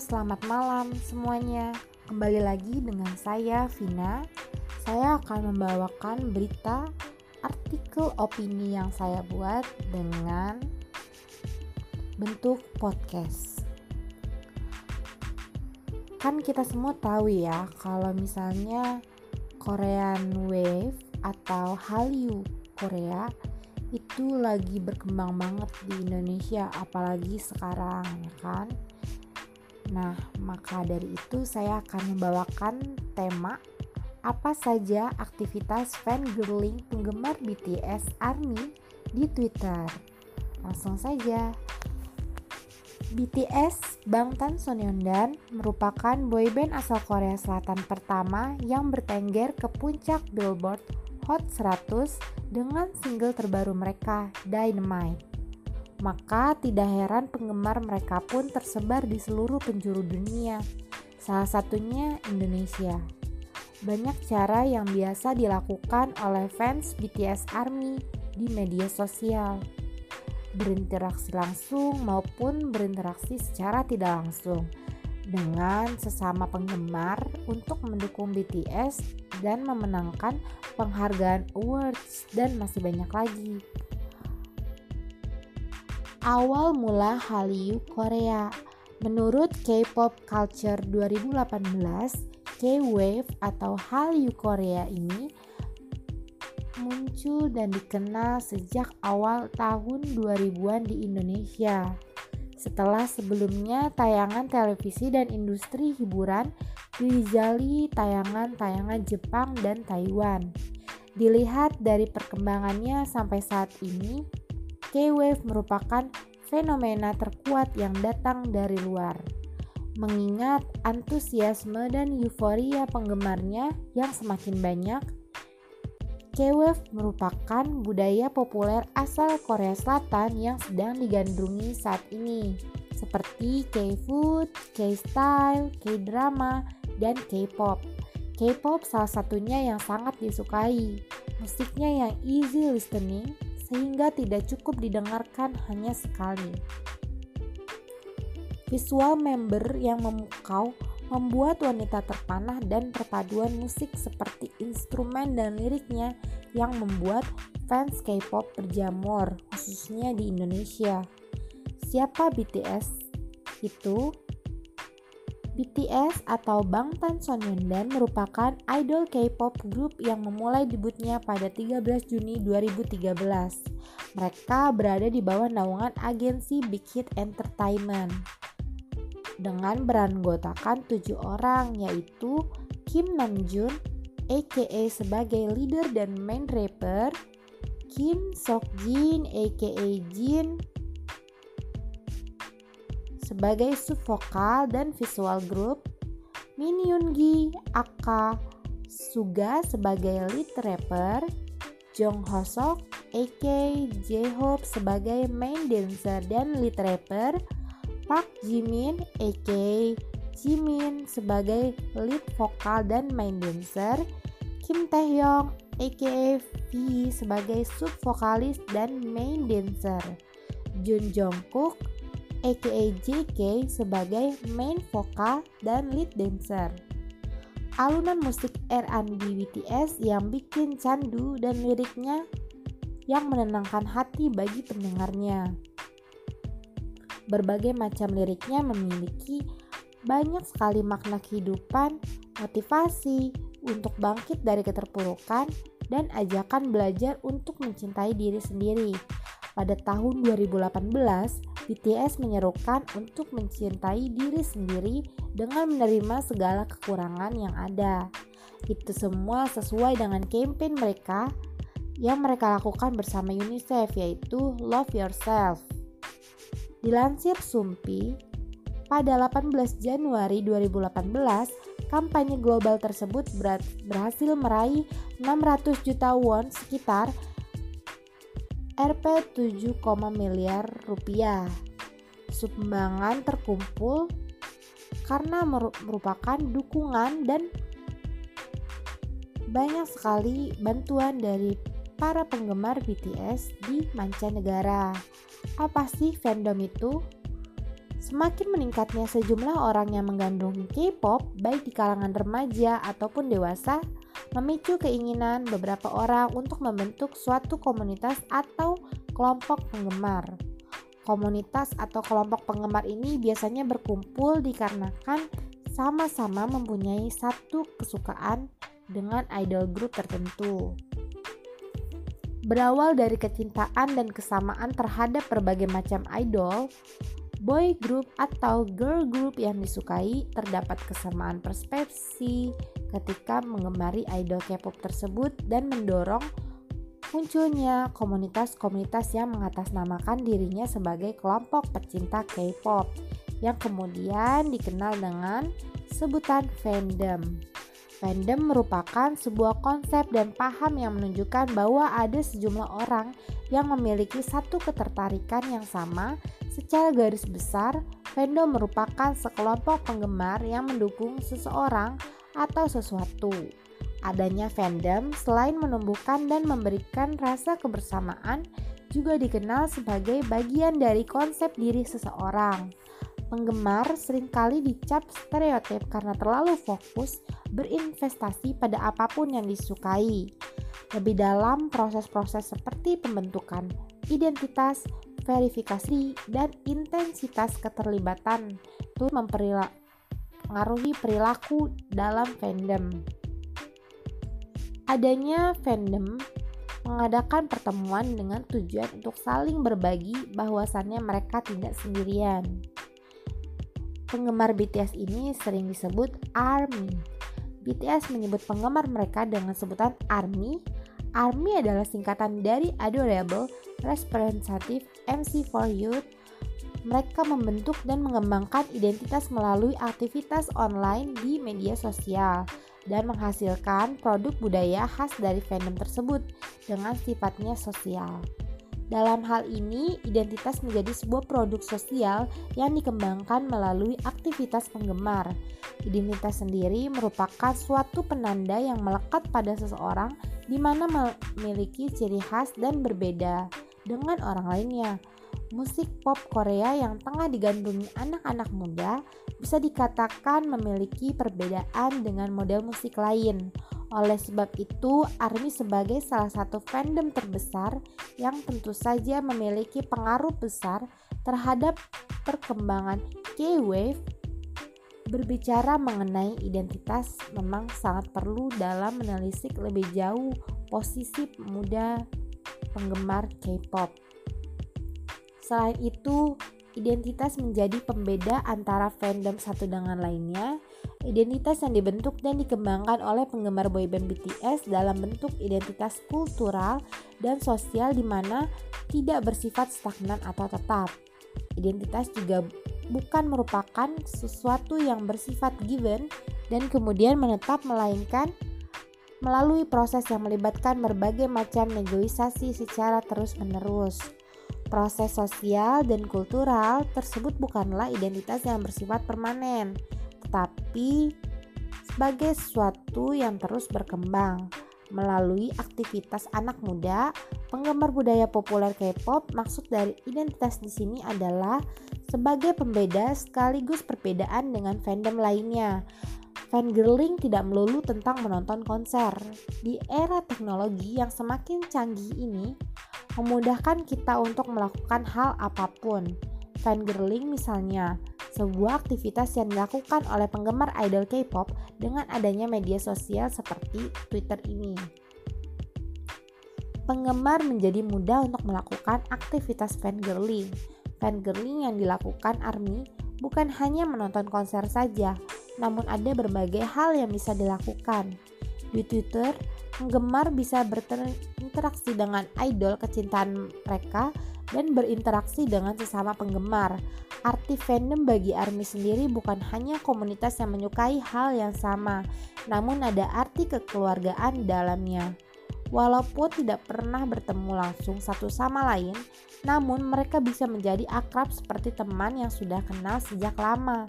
selamat malam semuanya. Kembali lagi dengan saya, Vina. Saya akan membawakan berita artikel opini yang saya buat dengan bentuk podcast. Kan kita semua tahu ya, kalau misalnya Korean Wave atau Hallyu Korea itu lagi berkembang banget di Indonesia apalagi sekarang ya kan Nah, maka dari itu saya akan membawakan tema apa saja aktivitas fangirling penggemar BTS ARMY di Twitter. Langsung saja. BTS Bangtan Sonyeondan merupakan boyband asal Korea Selatan pertama yang bertengger ke puncak Billboard Hot 100 dengan single terbaru mereka, Dynamite maka tidak heran penggemar mereka pun tersebar di seluruh penjuru dunia, salah satunya Indonesia. Banyak cara yang biasa dilakukan oleh fans BTS ARMY di media sosial, berinteraksi langsung maupun berinteraksi secara tidak langsung dengan sesama penggemar untuk mendukung BTS dan memenangkan penghargaan awards dan masih banyak lagi awal mula Hallyu Korea. Menurut K-pop Culture 2018, K-wave atau Hallyu Korea ini muncul dan dikenal sejak awal tahun 2000-an di Indonesia. Setelah sebelumnya tayangan televisi dan industri hiburan dijali tayangan-tayangan Jepang dan Taiwan. Dilihat dari perkembangannya sampai saat ini, K-Wave merupakan fenomena terkuat yang datang dari luar. Mengingat antusiasme dan euforia penggemarnya yang semakin banyak, K-Wave merupakan budaya populer asal Korea Selatan yang sedang digandrungi saat ini, seperti K-food, K-style, K-drama, dan K-pop. K-pop salah satunya yang sangat disukai. Musiknya yang easy listening, sehingga tidak cukup didengarkan hanya sekali. Visual member yang memukau membuat wanita terpanah dan perpaduan musik seperti instrumen dan liriknya yang membuat fans K-pop berjamur, khususnya di Indonesia. Siapa BTS? Itu BTS atau Bangtan Sonyeondan merupakan idol K-pop group yang memulai debutnya pada 13 Juni 2013. Mereka berada di bawah naungan agensi Big Hit Entertainment dengan beranggotakan tujuh orang yaitu Kim Namjoon aka sebagai leader dan main rapper, Kim Sok Jin aka Jin sebagai subvokal dan visual group, Min Yoongi aka Suga sebagai lead rapper, Jong Hosok aka J-Hope sebagai main dancer dan lead rapper, Park Jimin aka Jimin sebagai lead vokal dan main dancer, Kim Taehyung aka V sebagai sub vokalis dan main dancer, Jun Jungkook aka JK sebagai main vokal dan lead dancer. Alunan musik R&B BTS yang bikin candu dan liriknya yang menenangkan hati bagi pendengarnya. Berbagai macam liriknya memiliki banyak sekali makna kehidupan, motivasi untuk bangkit dari keterpurukan, dan ajakan belajar untuk mencintai diri sendiri. Pada tahun 2018, BTS menyerukan untuk mencintai diri sendiri dengan menerima segala kekurangan yang ada. Itu semua sesuai dengan campaign mereka yang mereka lakukan bersama UNICEF yaitu Love Yourself. Dilansir Sumpi, pada 18 Januari 2018, kampanye global tersebut berhasil meraih 600 juta won sekitar Rp 7, miliar rupiah. Sumbangan terkumpul karena merupakan dukungan dan banyak sekali bantuan dari para penggemar BTS di mancanegara. Apa sih fandom itu? Semakin meningkatnya sejumlah orang yang menggandrungi K-pop, baik di kalangan remaja ataupun dewasa, memicu keinginan beberapa orang untuk membentuk suatu komunitas atau kelompok penggemar. Komunitas atau kelompok penggemar ini biasanya berkumpul dikarenakan sama-sama mempunyai satu kesukaan dengan idol group tertentu. Berawal dari kecintaan dan kesamaan terhadap berbagai macam idol, boy group atau girl group yang disukai terdapat kesamaan persepsi ketika mengemari idol K-pop tersebut dan mendorong munculnya komunitas-komunitas yang mengatasnamakan dirinya sebagai kelompok pecinta K-pop yang kemudian dikenal dengan sebutan fandom. Fandom merupakan sebuah konsep dan paham yang menunjukkan bahwa ada sejumlah orang yang memiliki satu ketertarikan yang sama Secara garis besar, fandom merupakan sekelompok penggemar yang mendukung seseorang atau sesuatu. Adanya fandom selain menumbuhkan dan memberikan rasa kebersamaan juga dikenal sebagai bagian dari konsep diri seseorang. Penggemar sering kali dicap stereotip karena terlalu fokus berinvestasi pada apa pun yang disukai. Lebih dalam proses-proses seperti pembentukan identitas, verifikasi, dan intensitas keterlibatan itu mempengaruhi perilaku dalam fandom. Adanya fandom mengadakan pertemuan dengan tujuan untuk saling berbagi bahwasannya mereka tidak sendirian. Penggemar BTS ini sering disebut ARMY. BTS menyebut penggemar mereka dengan sebutan ARMY. ARMY adalah singkatan dari Adorable Representative MC for Youth, mereka membentuk dan mengembangkan identitas melalui aktivitas online di media sosial dan menghasilkan produk budaya khas dari fandom tersebut dengan sifatnya sosial. Dalam hal ini, identitas menjadi sebuah produk sosial yang dikembangkan melalui aktivitas penggemar. Identitas sendiri merupakan suatu penanda yang melekat pada seseorang di mana memiliki ciri khas dan berbeda dengan orang lainnya. Musik pop Korea yang tengah digandrungi anak-anak muda bisa dikatakan memiliki perbedaan dengan model musik lain. Oleh sebab itu, ARMY sebagai salah satu fandom terbesar yang tentu saja memiliki pengaruh besar terhadap perkembangan K-wave berbicara mengenai identitas memang sangat perlu dalam menelisik lebih jauh posisi muda penggemar K-pop. Selain itu, identitas menjadi pembeda antara fandom satu dengan lainnya. Identitas yang dibentuk dan dikembangkan oleh penggemar boyband BTS dalam bentuk identitas kultural dan sosial di mana tidak bersifat stagnan atau tetap. Identitas juga bukan merupakan sesuatu yang bersifat given dan kemudian menetap melainkan melalui proses yang melibatkan berbagai macam negosiasi secara terus-menerus. Proses sosial dan kultural tersebut bukanlah identitas yang bersifat permanen, tetapi sebagai sesuatu yang terus berkembang. Melalui aktivitas anak muda, penggemar budaya populer K-pop, maksud dari identitas di sini adalah sebagai pembeda sekaligus perbedaan dengan fandom lainnya. Fangirling tidak melulu tentang menonton konser. Di era teknologi yang semakin canggih ini, memudahkan kita untuk melakukan hal apa pun. Fangirling misalnya, sebuah aktivitas yang dilakukan oleh penggemar idol K-pop dengan adanya media sosial seperti Twitter ini. Penggemar menjadi mudah untuk melakukan aktivitas fangirling. Fangirling yang dilakukan ARMY bukan hanya menonton konser saja, namun ada berbagai hal yang bisa dilakukan. Di Twitter, penggemar bisa berinteraksi dengan idol kecintaan mereka dan berinteraksi dengan sesama penggemar. Arti fandom bagi ARMY sendiri bukan hanya komunitas yang menyukai hal yang sama, namun ada arti kekeluargaan dalamnya. Walaupun tidak pernah bertemu langsung satu sama lain, namun mereka bisa menjadi akrab seperti teman yang sudah kenal sejak lama.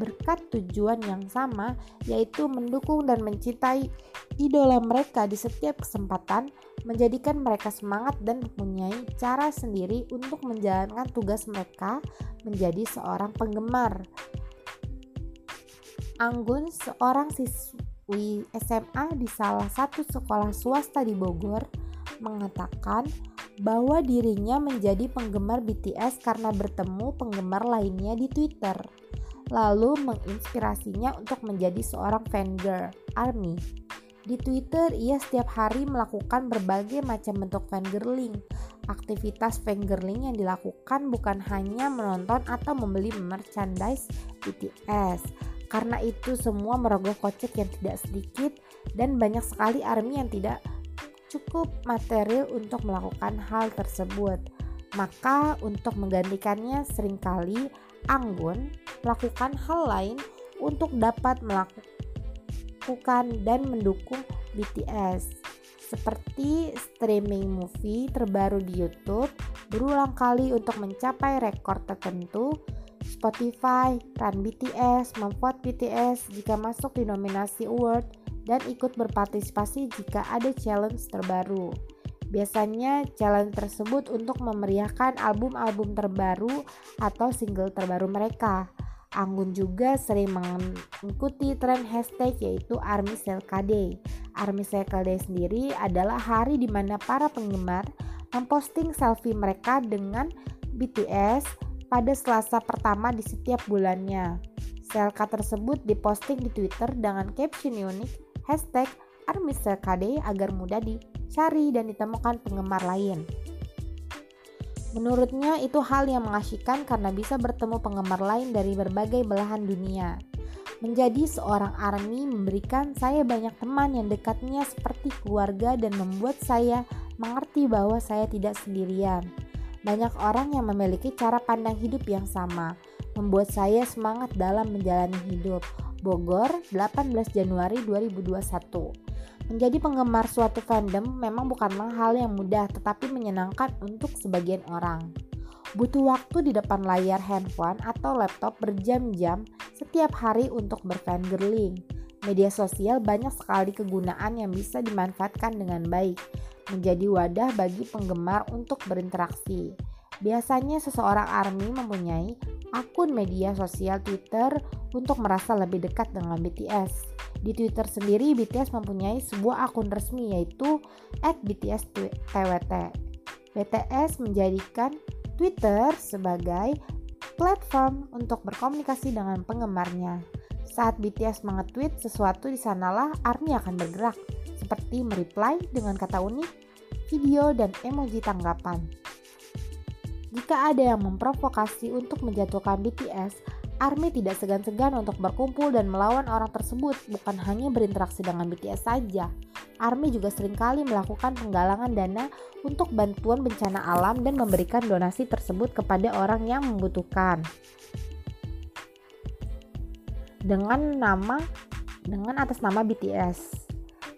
Berkat tujuan yang sama, yaitu mendukung dan mencintai idola mereka di setiap kesempatan menjadikan mereka semangat dan mempunyai cara sendiri untuk menjalankan tugas mereka menjadi seorang penggemar. Anggun, seorang siswi SMA di salah satu sekolah swasta di Bogor, mengatakan bahwa dirinya menjadi penggemar BTS karena bertemu penggemar lainnya di Twitter, lalu menginspirasinya untuk menjadi seorang fangirl ARMY. Di Twitter, ia setiap hari melakukan berbagai macam bentuk fangirling. Aktivitas fangirling yang dilakukan bukan hanya menonton atau membeli merchandise BTS, karena itu semua merogoh kocek yang tidak sedikit dan banyak sekali ARMY yang tidak cukup material untuk melakukan hal tersebut. Maka untuk menggantikannya sering kali Anggun melakukan hal lain untuk dapat melakukan dan mendukung BTS seperti streaming movie terbaru di YouTube berulang kali untuk mencapai rekor tertentu Spotify, Run BTS, membuat BTS jika masuk di nominasi award, dan ikut berpartisipasi jika ada challenge terbaru. Biasanya challenge tersebut untuk memeriahkan album-album terbaru atau single terbaru mereka. Anggun juga sering mengikuti tren hashtag yaitu Army Circle Day. Army Circle Day sendiri adalah hari di mana para penggemar memposting selfie mereka dengan BTS pada Selasa pertama di setiap bulannya. Selka tersebut diposting di Twitter dengan caption unik hashtag ArmySelkade agar mudah dicari dan ditemukan penggemar lain. Menurutnya itu hal yang mengasyikkan karena bisa bertemu penggemar lain dari berbagai belahan dunia. Menjadi seorang ARMY memberikan saya banyak teman yang dekatnya seperti keluarga dan membuat saya mengerti bahwa saya tidak sendirian. Banyak orang yang memiliki cara pandang hidup yang sama, membuat saya semangat dalam menjalani hidup. Bogor, 18 Januari 2021. Menjadi penggemar suatu fandom memang bukanlah hal yang mudah tetapi menyenangkan untuk sebagian orang. Butuh waktu di depan layar handphone atau laptop berjam-jam setiap hari untuk berfangirling. Media sosial banyak sekali kegunaan yang bisa dimanfaatkan dengan baik menjadi wadah bagi penggemar untuk berinteraksi. Biasanya seseorang ARMY mempunyai akun media sosial Twitter untuk merasa lebih dekat dengan BTS. Di Twitter sendiri, BTS mempunyai sebuah akun resmi yaitu @btstwt. BTS menjadikan Twitter sebagai platform untuk berkomunikasi dengan penggemarnya. Saat BTS mengetweet sesuatu di sanalah ARMY akan bergerak seperti mereply dengan kata unik, video, dan emoji tanggapan. Jika ada yang memprovokasi untuk menjatuhkan BTS, ARMY tidak segan-segan untuk berkumpul dan melawan orang tersebut, bukan hanya berinteraksi dengan BTS saja. ARMY juga sering kali melakukan penggalangan dana untuk bantuan bencana alam dan memberikan donasi tersebut kepada orang yang membutuhkan. Dengan nama dengan atas nama BTS.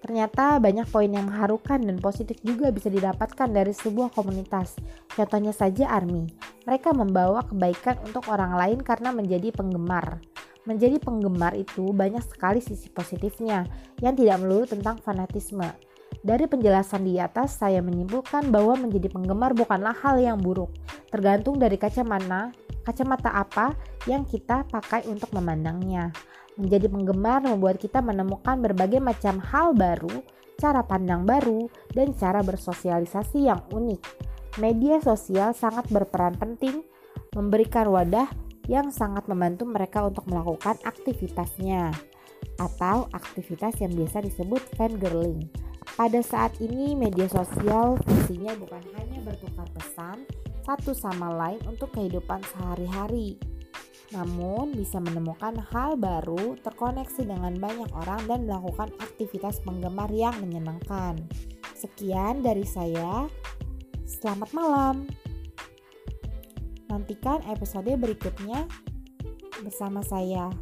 Ternyata banyak poin yang mengharukan dan positif juga bisa didapatkan dari sebuah komunitas. Contohnya saja ARMY. Mereka membawa kebaikan untuk orang lain karena menjadi penggemar. Menjadi penggemar itu banyak sekali sisi positifnya yang tidak melulu tentang fanatisme. Dari penjelasan di atas, saya menyimpulkan bahwa menjadi penggemar bukanlah hal yang buruk, tergantung dari kacamata, kacamata apa yang kita pakai untuk memandangnya. Menjadi penggemar membuat kita menemukan berbagai macam hal baru, cara pandang baru, dan cara bersosialisasi yang unik. Media sosial sangat berperan penting memberikan wadah yang sangat membantu mereka untuk melakukan aktivitasnya atau aktivitas yang biasa disebut fangirling. Pada saat ini media sosial fungsinya bukan hanya bertukar pesan satu sama lain untuk kehidupan sehari-hari, namun bisa menemukan hal baru, terkoneksi dengan banyak orang dan melakukan aktivitas penggemar yang menyenangkan. Sekian dari saya. Selamat malam. Nantikan episode berikutnya bersama saya.